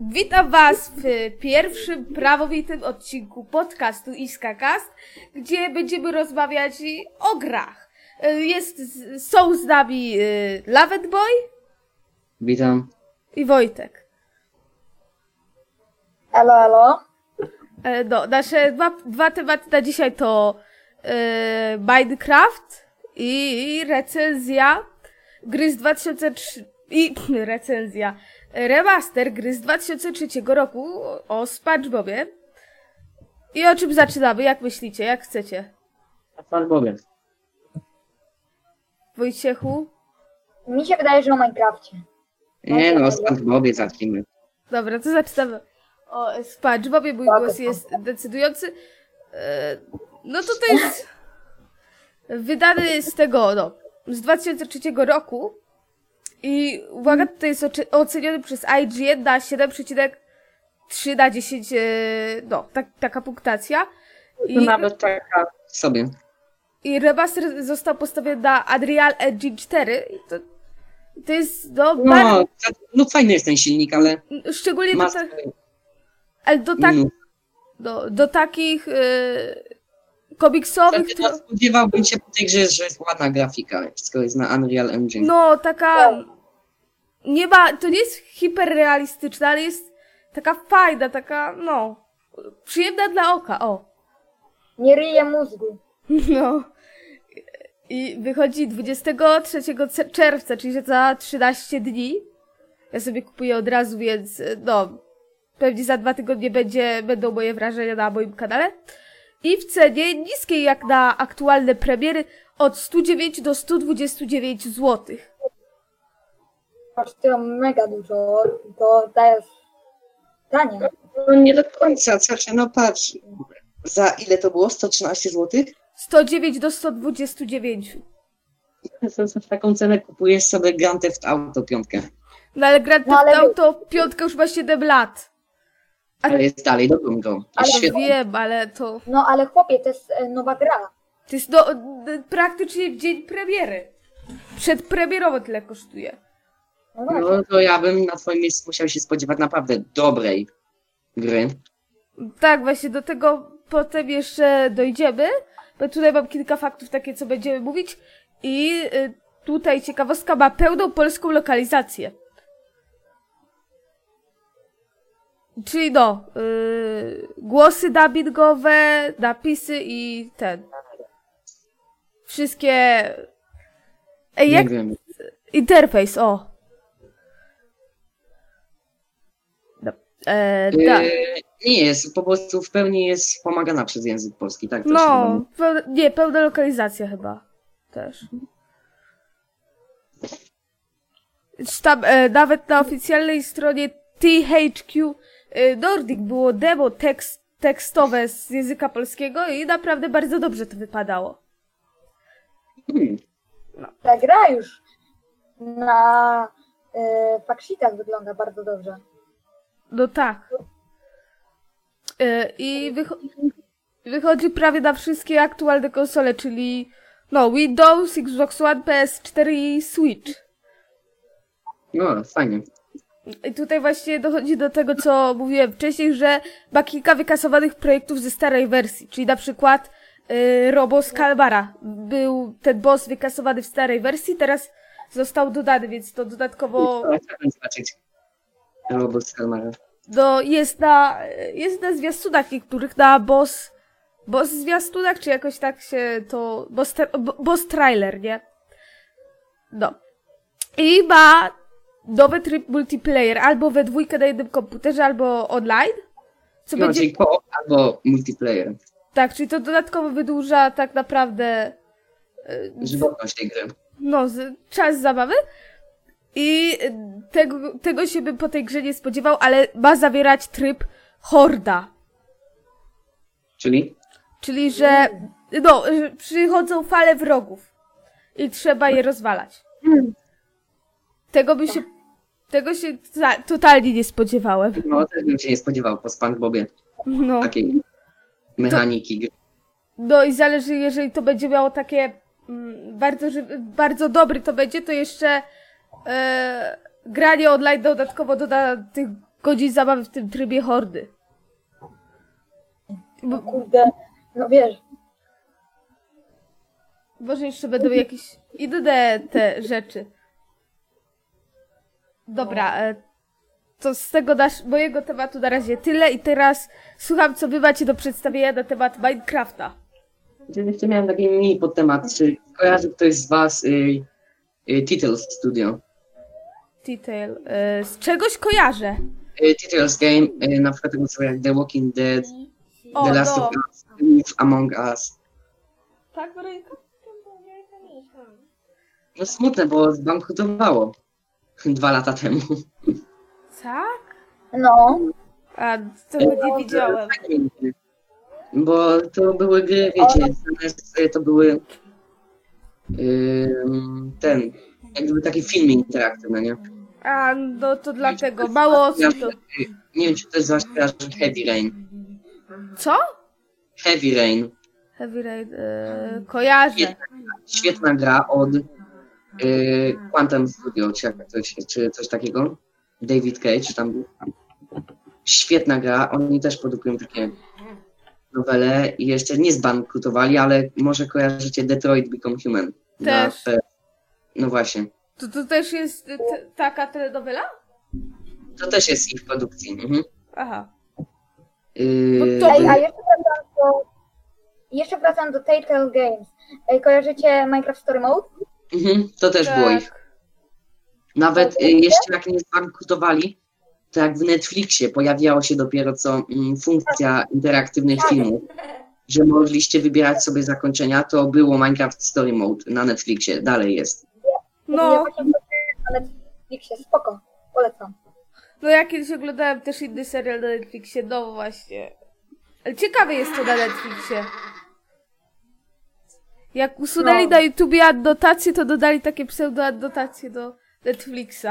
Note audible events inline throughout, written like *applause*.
Witam Was w pierwszym prawowitym odcinku podcastu Iskakast, gdzie będziemy rozmawiać o grach. Jest, są z nami y, Lavet Boy Witam. i Wojtek. Elo, elo. E, No, nasze dwa, dwa tematy na dzisiaj to e, Minecraft i recenzja gry z 2003 i *clears throat* recenzja remaster gry z 2003 roku o SpongeBobie. I o czym zaczynamy? Jak myślicie? Jak chcecie? Pan Bogiem. Wojciechu? Mi się wydaje, że o Minecrafcie. Nie no, skąd Bobie zacznijmy. Dobra, to zaczynamy. O SpongeBobie mój głos jest decydujący. E, No to to jest wydany z tego, no, z 2003 roku. I uwaga, to jest oceniony przez IGN na 7,3 na 10, e, no, tak, taka punktacja. To I, nawet taka sobie. I remaster został postawiony na Unreal Engine 4. I to, to jest, no, bardzo, No, za- no fajny jest ten silnik, ale szczególnie do, ta, ale do, tak, minusy. do, do takich e, komiksowych, Wtedy, które, no, spodziewałbym się po tej grze, że jest ładna grafika, wszystko jest na Unreal Engine. no taka, nie ma, to nie jest hiperrealistyczna, ale jest taka fajna, taka, no, przyjemna dla oka, o. Nie ryje mózgu. *laughs* No. I wychodzi 23 ce- czerwca, czyli że za 13 dni. Ja sobie kupuję od razu, więc no, pewnie za dwa tygodnie będzie, będą moje wrażenia na moim kanale. I w cenie niskiej jak na aktualne premiery od 109 do 129 zł. Kosztują mega dużo, to dajesz tanie. No nie do końca, znaczy, no patrz. Za ile to było? 113 zł? 109 do 129. Za, za taką cenę kupujesz sobie Grand Theft Auto 5. No ale Grand No, Theft ale- Auto piątka już ma 7 lat. Ale jest dalej dobrą grą. Ale świetna. Wiem, ale to... No ale chłopie, to jest e, nowa gra. To jest no, d- praktycznie w dzień premiery. Przedpremierowo tyle kosztuje. No właśnie. No to ja bym na twoim miejscu musiał się spodziewać naprawdę dobrej gry. Tak, właśnie do tego potem jeszcze dojdziemy. Bo tutaj mam kilka faktów takie, co będziemy mówić. I y, tutaj ciekawostka ma pełną polską lokalizację. Czyli no, y, głosy dubbingowe, napisy i ten. Wszystkie. Ej, jak Nie wiem. Interfejs, o. No. E, tak. Yy, nie jest, po prostu w pełni jest pomagana przez język polski, tak? No, pełna, nie, pełna lokalizacja chyba. Też. Tam, e, nawet na oficjalnej stronie THQ Nordic było demo tekst, tekstowe z języka polskiego i naprawdę bardzo dobrze to wypadało. Hmm. Ta gra już na e, faksitach wygląda bardzo dobrze. No tak. E, I wycho- wychodzi prawie na wszystkie aktualne konsole, czyli no Windows, Xbox One, PS4 i Switch. No, fajnie. I tutaj właśnie dochodzi do tego, co mówiłem wcześniej, że ma kilka wykasowanych projektów ze starej wersji, czyli na przykład y, Robo z Kalmara. Był ten boss wykasowany w starej wersji, teraz został dodany, więc to dodatkowo Chciałbym zobaczyć. Robot z Kalmara. no, jest na jest na zwiastunach niektórych, na boss boss zwiastunach, czy jakoś tak się to boss, boss trailer, nie? No. I ma nowy tryb multiplayer, albo we dwójkę na jednym komputerze, albo online. Co No, będzie. czyli co albo multiplayer. Tak, czyli to dodatkowo wydłuża tak naprawdę Żywotność tej gry. no, czas zabawy. I tego, tego się bym po tej grze nie spodziewał, ale ma zawierać tryb horda. Czyli? Czyli, że no, że przychodzą fale wrogów i trzeba je rozwalać. Tego by się tego się ta- totalnie nie spodziewałem. No, też bym się nie spodziewał po SpongeBobie No. takiej mechaniki gry. No i zależy, jeżeli to będzie miało takie mm, bardzo, ży- bardzo dobry to będzie, to jeszcze e, granie online dodatkowo doda tych godzin zabawy w tym trybie hordy. No kurde, no wiesz, Może jeszcze będą jakieś inne te rzeczy. Dobra, e, to z tego nasz, mojego tematu na razie tyle i teraz słucham, co wy macie do przedstawienia na temat Minecrafta. Ja Jeszcze miałem taki mini podtemat, czy kojarzy ktoś z was y, y, Titles Studio? Detail. E, z czegoś kojarzę. Y, Titles Game, y, na przykład tego co jak The Walking Dead, O, The Last no. of Us, Live Among Us. Tak, Weronika? No smutne, bo zbankrutowało dwa lata temu. Tak? no, A, tego nie widziałem. Bo to były gry, wiecie, zamiast to były ten, jak gdyby taki filmik interaktywny, nie? A, no to dlatego. Mało osób to... Nie wiem, czy to jest kojarzy Heavy Rain. Co? Heavy Rain. Heavy Rain. E, kojarzę. Świetna gra od y, Quantum Studio, czy, jak coś, czy coś takiego. David Cage tam był. Świetna gra, oni też produkują takie nowele i jeszcze nie zbankrutowali, ale może kojarzycie Detroit Become Human. na Też. PS. No właśnie. To, to też jest t- taka telenowela? To też jest ich produkcji. Mhm. Aha. Yy, to- Ej, a jeszcze wracam do, jeszcze wracam do Telltale Games. Ej, kojarzycie Minecraft Story Mode? Mhm, to też było ich. Tak. Nawet y, jeszcze jak nie zbankrutowali, to jak w Netflixie pojawiało się dopiero co mm, funkcja interaktywnych filmów, że mogliście wybierać sobie zakończenia, to było Minecraft Story Mode na Netflixie, dalej jest. No, na Netflixie, spoko, polecam. no ja kiedyś oglądałem też inny serial na Netflixie, no właśnie. Ale ciekawe jest to na Netflixie. Jak usunęli No. na YouTubie adnotacje, to dodali takie pseudoadnotacje do Netflixa.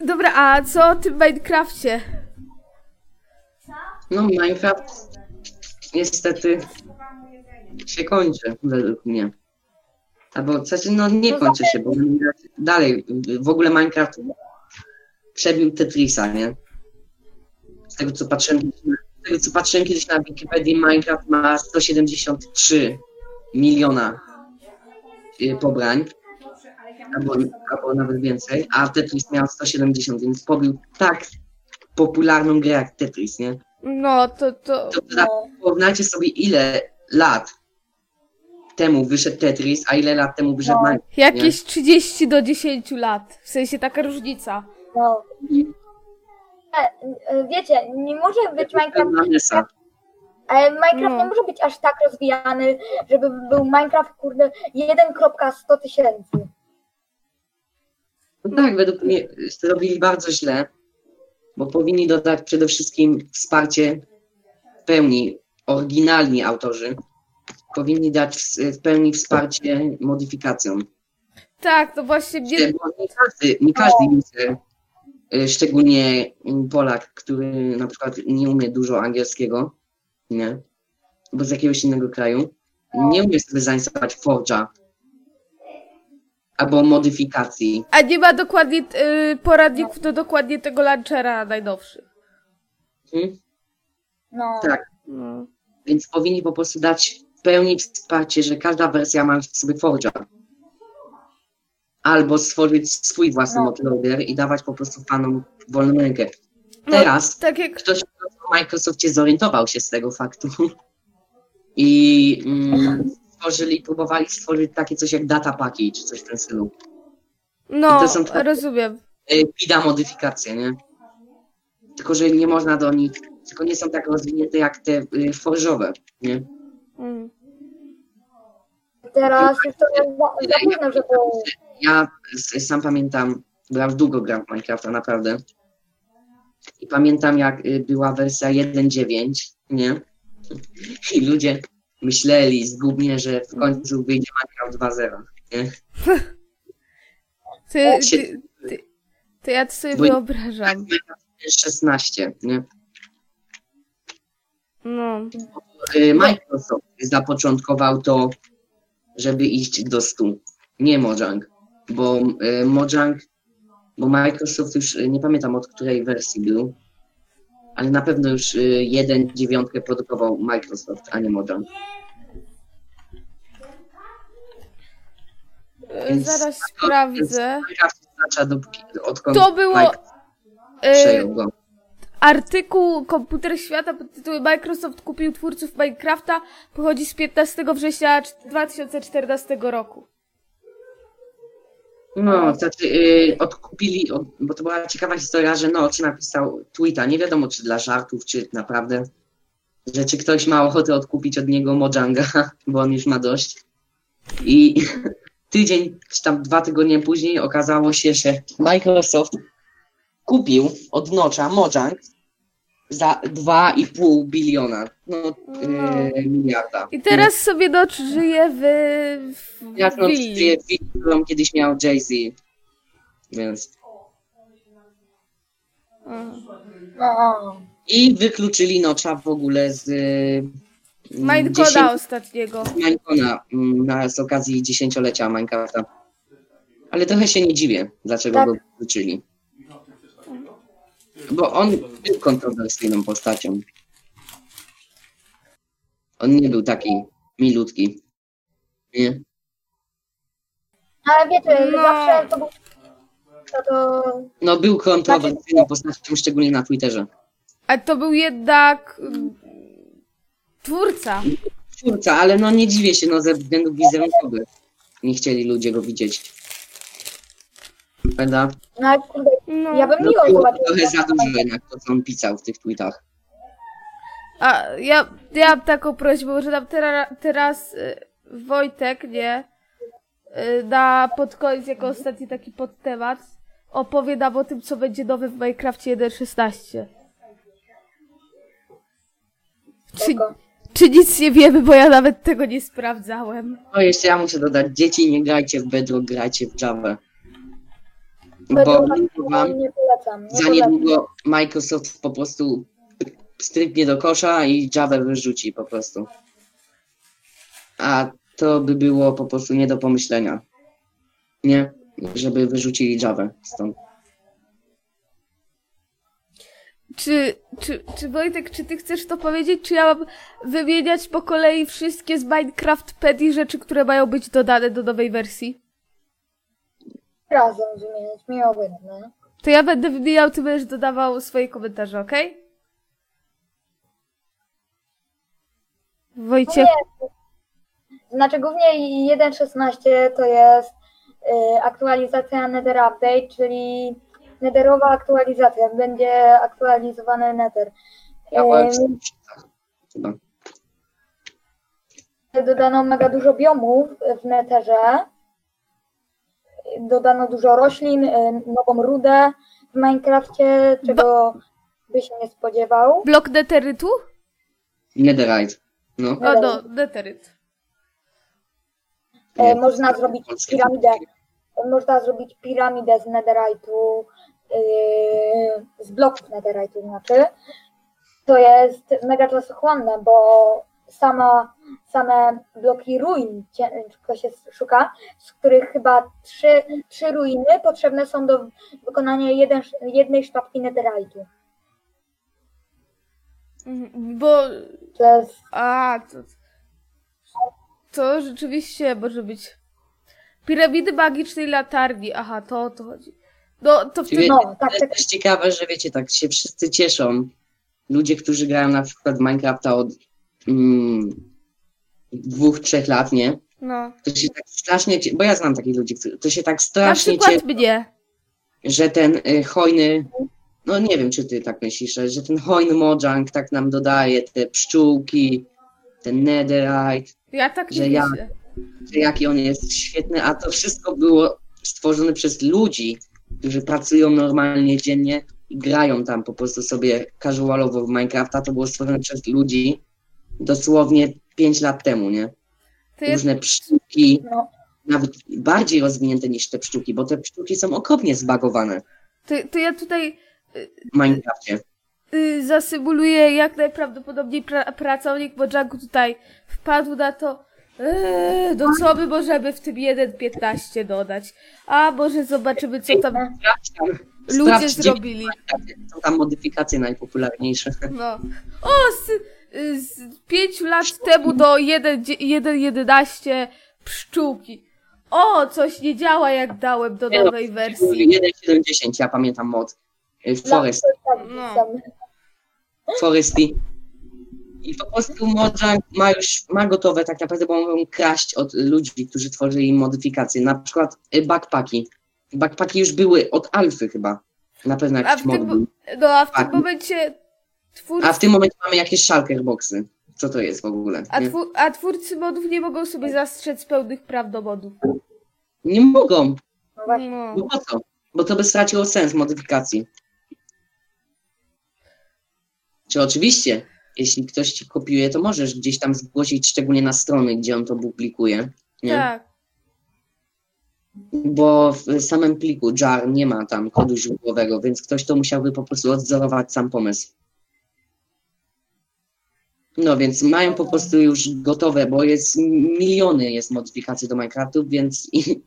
Dobra, a co o tym Minecrafcie? No Minecraft niestety się kończy według mnie. Albo znaczy, no nie kończy się, bo dalej w ogóle Minecraft przebił Tetrisa, nie? Z tego co patrzyłem, z tego co patrzyłem kiedyś na Wikipedii, Minecraft ma 173 miliona y, pobrań. Albo, albo nawet więcej, a Tetris miał 170, więc pobił tak popularną grę jak Tetris, nie? No, to, to... To No, porównajcie sobie ile lat temu wyszedł Tetris, a ile lat temu wyszedł No. Minecraft. Jakieś 30 do 10 lat. W sensie taka różnica. no. E, wiecie, nie może być Minecraft, ale Minecraft nie może być aż tak rozwijany, żeby był Minecraft, kurde, 1.100 tysięcy. No tak, według mnie zrobili bardzo źle, bo powinni dodać przede wszystkim wsparcie w pełni, oryginalni autorzy, powinni dać w, pełni wsparcie modyfikacjom. Tak, to właśnie nie każdy, nie każdy user, szczególnie mm, Polak, który na przykład nie umie dużo angielskiego, nie, bo z jakiegoś innego kraju, nie umie sobie zainstalować Forge'a albo modyfikacji. A nie ma dokładnie y, poradników do dokładnie tego launchera najnowszych. Hmm? No, Tak. No. Więc powinni po prostu dać w pełni wsparcie, że każda wersja ma w sobie Forge'a. Albo stworzyć swój własny No. i dawać po prostu fanom wolną rękę. Teraz Tak jak... ktoś w Microsoftie zorientował się z tego faktu i mm, stworzyli, próbowali stworzyć takie coś jak data package, czy coś w tym stylu. No, to są takie- rozumiem. Y, PIDA modyfikacje, nie? Tylko, że nie można do nich, tylko nie są tak rozwinięte jak te y, forżowe, nie? Mm. teraz już to jest za, za późno, żeby... Ja sam pamiętam, bo ja już długo gram w Minecrafta, naprawdę. I pamiętam, jak y, była wersja 1.9, nie? I ludzie myśleli zgubnie, że w końcu wyjdzie Minecraft 2.0, nie? *laughs* Ty, ty, ty, to ja to sobie Bo- wyobrażam. 16, nie? No. Y, Microsoft zapoczątkował to, żeby iść do 100, nie Mojang. Bo y, Mojang, bo Microsoft już y, nie pamiętam od której wersji był, ale na pewno już y, 1.9 produkował Microsoft, a nie Mojang. E, Więc- Zaraz sprawdzę. Dopóki, odkąd To było e, go. artykuł Komputer Świata pod tytułem Microsoft kupił twórców Minecrafta. Pochodzi z 15 września 2014 roku. No, znaczy y, odkupili, od, bo to była ciekawa historia, że Noc napisał tweeta, nie wiadomo czy dla żartów, czy naprawdę, że czy ktoś ma ochotę odkupić od niego Mojanga, *laughs* bo on już ma dość. I *laughs* tydzień, czy tam dwa tygodnie później okazało się, że Microsoft kupił od Nocza Mojang za 2,5 biliona, no, y, miliarda. I teraz sobie żyje w, w Jak Nocz willi. żyje w willi, którą kiedyś miał Jay-Z, więc... No, I wykluczyli Nocza w ogóle z y, Minecoda 10 ostatniego. z Minecona mm, na, z okazji dziesięciolecia Minecrafta. Ale trochę się nie dziwię, dlaczego Tak. go wykluczyli. Bo on był kontrowersyjną postacią. On nie był taki milutki. Nie? ale wiecie, No. zawsze to był... To, to... No był kontrowersyjną postacią, szczególnie na Twitterze. A to był jednak mm, twórca. Twórca, ale no nie dziwię się, no ze względów wizerunkowych. Nie chcieli ludzie go widzieć. Prawda? No, kurde, No. ja bym No miło było zobaczył. trochę za dużo jednak to, co on pisał w tych tweetach. A ja, ja mam taką prośbę, że tam teraz, teraz y, Wojtek, nie? Y, na pod koniec, jako ostatni taki podtemat, opowie nam o tym, co będzie nowe w Minecrafcie 1.16. Czy, Spoko. czy nic nie wiemy, bo ja nawet tego nie sprawdzałem. No jeszcze ja muszę dodać, dzieci nie grajcie w Bedrock, grajcie w Java. Bo wam, nie polecam. Nie za niedługo Microsoft po prostu stryknie do kosza i Java wyrzuci po prostu. A to by było po prostu nie do pomyślenia. Nie? Żeby wyrzucili Java stąd. Czy, czy, czy Wojtek, czy ty chcesz to powiedzieć, czy ja mam wymieniać po kolei wszystkie z Minecraft Pedi rzeczy, które mają być dodane do nowej wersji? Razem wymieniać, mi obojętne. To ja będę wymieniał, ty będziesz dodawał swoje komentarze, okej? Wojciech, Znaczy głównie 1.16 to jest y, aktualizacja Nether Update, czyli Netherowa aktualizacja. Będzie aktualizowany Nether. Ja byłem w Y. Dodano mega dużo biomów w Netherze. Dodano dużo roślin, y, nową rudę w Minecrafcie, czego by się nie spodziewał. blok neterytu? Netherite. No. O, no, neteryt. E, można zrobić piramidę. Można zrobić piramidę z netherite'u, yy, z bloków netherite'u znaczy. To jest mega czasochłonne, bo sama, same bloki ruin ciężko się szuka, z których chyba trzy, trzy ruiny potrzebne są do wykonania jeden, jednej sztabki netherite'u. Mhm, Bo, To jest a, to, to rzeczywiście może być. Piramidy magicznej latarni, aha, to o to chodzi. No, to wtedy, Wie- no, To tak, jest tak. też ciekawe, że wiecie, tak się wszyscy cieszą. Ludzie, którzy grają na przykład w Minecrafta od mm, dwóch, trzech lat, nie? no. To się tak strasznie, bo ja znam takich ludzi, którzy- to się tak Na strasznie przykład cieszy, mnie. że ten y, hojny, no nie wiem, czy ty tak myślisz, że- ten hojny Mojang tak nam dodaje te pszczółki, ten netherite, Ja tak nie Że ja- myślę. że jaki on jest świetny, a to wszystko było stworzone przez ludzi, którzy pracują normalnie dziennie i grają tam po prostu sobie casualowo w Minecrafta. To było stworzone przez ludzi dosłownie 5 lat temu, nie? Ja, Różne pszczółki, No. nawet bardziej rozwinięte niż te pszczółki, bo te pszczółki są okropnie zbagowane to, to ja tutaj w Minecrafcie. y, zasymuluję jak najprawdopodobniej pra, pracownik Mojangu tutaj wpadł na to, Eee, no co my możemy w tym 1.15 dodać? A może zobaczymy, co tam ludzie Sprawdź, zrobili. Są tam modyfikacje najpopularniejsze. No. O, z, z 5 lat temu do 1.11 pszczółki. O, coś nie działa jak dałem do Nie no, nowej wersji. 1.7.10, ja pamiętam mod. Y, Forest, Tak, No. Foresty. I po prostu Mojang ma już, ma gotowe tak naprawdę, bo mogą kraść od ludzi, którzy tworzyli modyfikacje. Na przykład y, backpacki. Backpacki już były od Alfy chyba. Na pewno A jakiś w mod tym, no, a w tym Tak. momencie twórcy, A w tym momencie mamy jakieś shulker boxy. Co to jest w ogóle? a, twór, a twórcy modów nie mogą sobie zastrzec pełnych praw do modów. nie mogą. No właśnie. No. Bo po co? Bo to by straciło sens modyfikacji. Czy oczywiście, jeśli ktoś ci kopiuje, to możesz gdzieś tam zgłosić, szczególnie na strony, gdzie on to publikuje. Nie? Tak. Bo w samym pliku jar nie ma tam kodu źródłowego, więc ktoś to musiałby po prostu odzorować sam pomysł. No więc mają po prostu już gotowe, bo jest miliony jest modyfikacji do Minecraftu, więc *laughs* i,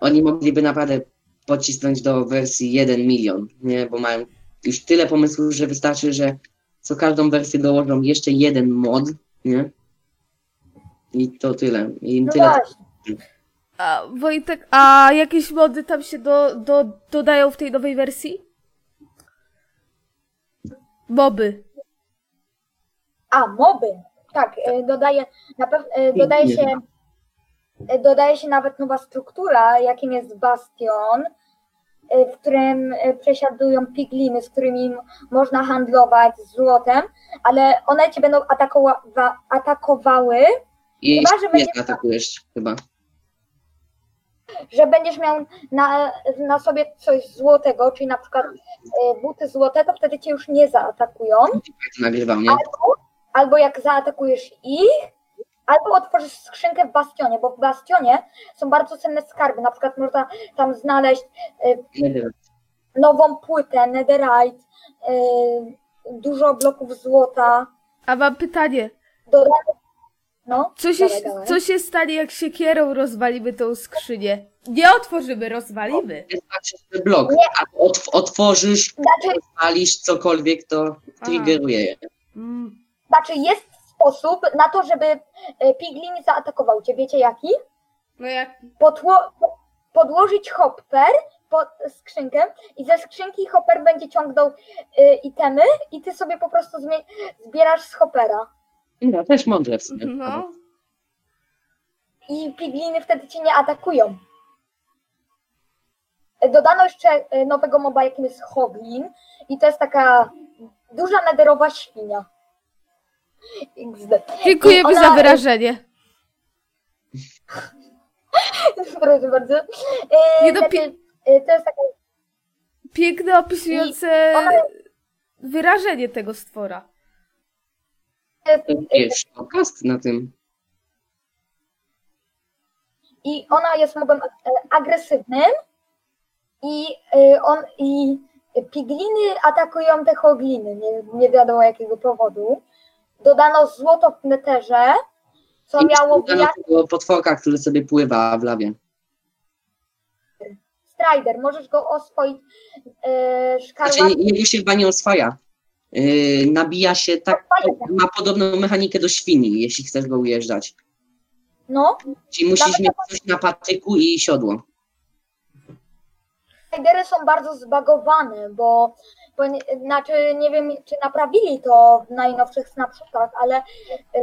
oni mogliby naprawdę pocisnąć do wersji 1 milion, nie? Bo mają już tyle pomysłów, że wystarczy, że co każdą wersję dołożą jeszcze jeden mod, nie? I to tyle. I No tyle. A Wojtek, a jakieś mody tam się do, do, dodają w tej nowej wersji? Moby. A, moby. Tak, e, dodaje, na pew, e, dodaje się e, dodaje się nawet nowa struktura, jakim jest bastion, w którym przesiadują pigliny, z którymi można handlować z złotem, ale one cię będą atakowa- wa- atakowały, I Chyba, że zaatakujesz chyba. że będziesz miał na, na sobie coś złotego, czyli na przykład buty złote, to wtedy cię już nie zaatakują. Nagrywał, nie? Albo, albo jak zaatakujesz ich, albo otworzysz skrzynkę w bastionie, bo w bastionie są bardzo cenne skarby. Na przykład można tam znaleźć wiem. nową płytę, netherite, y, dużo bloków złota. A mam pytanie. No, Co się, co się stanie, jak siekierą rozwalimy tą skrzynię? Nie otworzymy, rozwalimy. Że blok, Nie. a otw- otworzysz, Znaczy, palisz cokolwiek, to triggeruje je. Mm. Znaczy jest sposób na to, żeby y, piglin zaatakował cię. Wiecie jaki? No jak... Podło- po- podłożyć hopper pod skrzynkę i ze skrzynki hopper będzie ciągnął y, itemy i ty sobie po prostu zmie- zbierasz z hoppera. No, też mądre w sumie. No. I pigliny wtedy cię nie atakują. Dodano jeszcze y, nowego moba, jakim jest Hoglin i to jest taka duża nederowa świnia. Dziękujemy ona- za wyrażenie. Proszę bardzo. Y, Nie pi- y, to jest taka Piękne, opisujące ona- wyrażenie tego stwora. To Wiesz, podcast na tym. i ona jest mobem e, agresywnym i e, on i pigliny atakują te hogliny, nie, nie wiadomo jakiego powodu. Dodano złoto w neterze, co I miało wyjaśnić tego potworka, który sobie pływa w lawie. Strider, możesz go oswoić e, Znaczy, nie, się chyba nie oswaja. Yy, nabija się tak, ma podobną mechanikę do świni, jeśli chcesz go ujeżdżać. No, Czyli musisz Nawet mieć coś na patyku i siodło. Stridery są bardzo zbagowane, bo, bo nie, znaczy nie wiem, czy naprawili to w najnowszych snapshotach, ale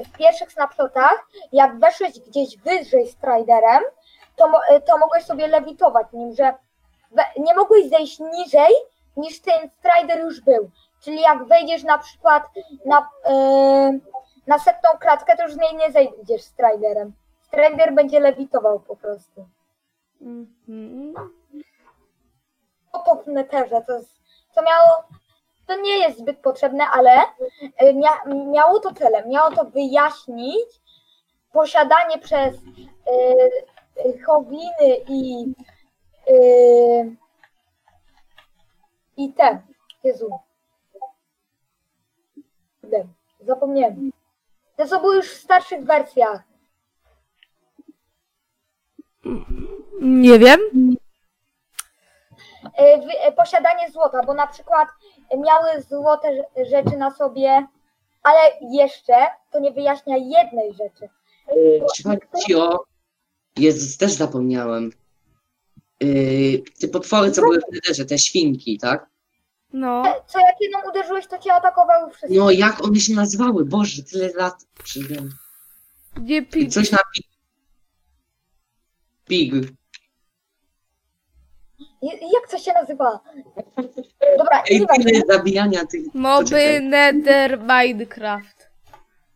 w pierwszych snapshotach, jak weszłeś gdzieś wyżej Striderem, to, mo- to mogłeś sobie lewitować nim, że nie mogłeś zejść niżej niż ten Strider już był. Czyli jak wejdziesz na przykład na, yy, na setną klatkę, to już z niej nie zejdziesz Striderem. Strider będzie lewitował po prostu. Mhm. to w neterze, to, jest, to miało, to nie jest zbyt potrzebne, ale y, mia, miało to celem, miało to wyjaśnić posiadanie przez y, y, hogliny i y, i te, Jezu, zapomniałem. Te co były już w starszych wersjach. Nie wiem. E, e, Posiadanie złota, bo na przykład miały złote rze- rzeczy na sobie, ale jeszcze to nie wyjaśnia jednej rzeczy. Czy chodzi o... Jezus, też zapomniałem. Yy, te potwory, co były w nederze, te świnki, tak? No. Co jak jedną uderzyłeś, to cię atakowały wszystkie. No, jak one się nazywały? Boże, tyle lat. Przyjdę. Nie pi... Coś na pig. Pig. Jak to się nazywa? Dobra, Ej, nieważne. tyle zabijania tych... Moby Poczekaj. Nether Minecraft.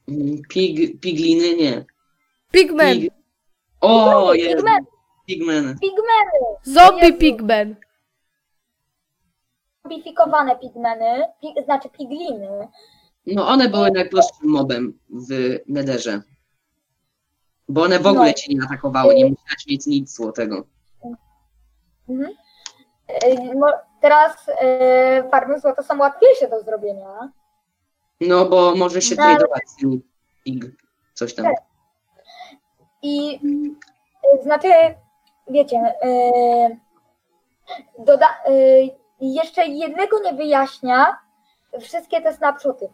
Mm, Pig, pigliny, nie. Pigman. Pig. O, jest. Pigmen, Pigmen. pigmeny, Zombie. Pigman. zombiefikowane pigmeny, pi, znaczy pigliny. No, one były najprostszym mobem w nederze. Bo one w ogóle No. cię nie atakowały, nie musiałaś mieć nic złotego. Mhm. Mo- Teraz e, farmy złota są łatwiejsze do zrobienia. No, bo może się No. tradować z pig. Coś tam. I e, znaczy, wiecie, e, doda, jeszcze jednego nie wyjaśnia wszystkie te snapshoty,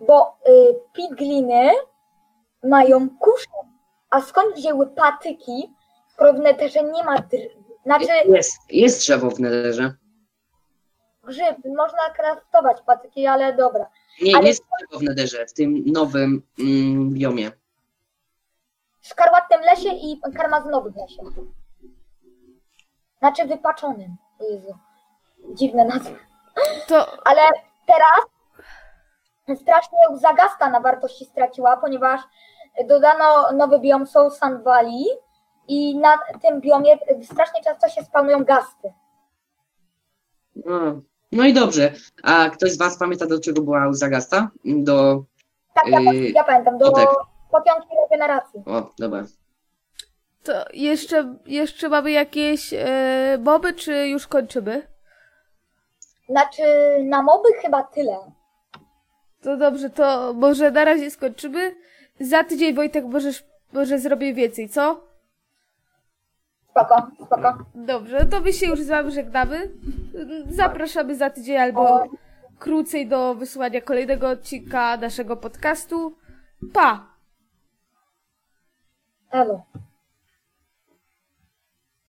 bo e, pigliny mają kusze, a skąd wzięły patyki, w neterze nie ma, dr- znaczy Jest, jest drzewo w nederze. grzyb, można kraftować patyki, ale dobra. Nie, Ale- jest drzewo w nederze, w tym nowym mm, biomie. W szkarłatnym lesie i karmazynowym lesie. Znaczy wypaczonym. O Jezu. Dziwne nazwy. To Ale teraz strasznie Zagasta na wartości straciła, ponieważ dodano nowy biom Soul Sand Valley i na tym biomie strasznie często się spawnują gasty. No, no i dobrze. A ktoś z Was pamięta, do czego była Zagasta? Do. Tak, ja, Yy, ja pamiętam, do potek. potionki regeneracji. O, dobra. To jeszcze, jeszcze mamy jakieś e, moby, czy już kończymy? Znaczy na moby chyba tyle. To dobrze, to może na razie skończymy. Za tydzień Wojtek możesz, może zrobię więcej, co? Spoko, spoko. Dobrze, to my się już z wami żegnamy. Zapraszamy za tydzień albo krócej do wysłania kolejnego odcinka naszego podcastu. Pa! Elo.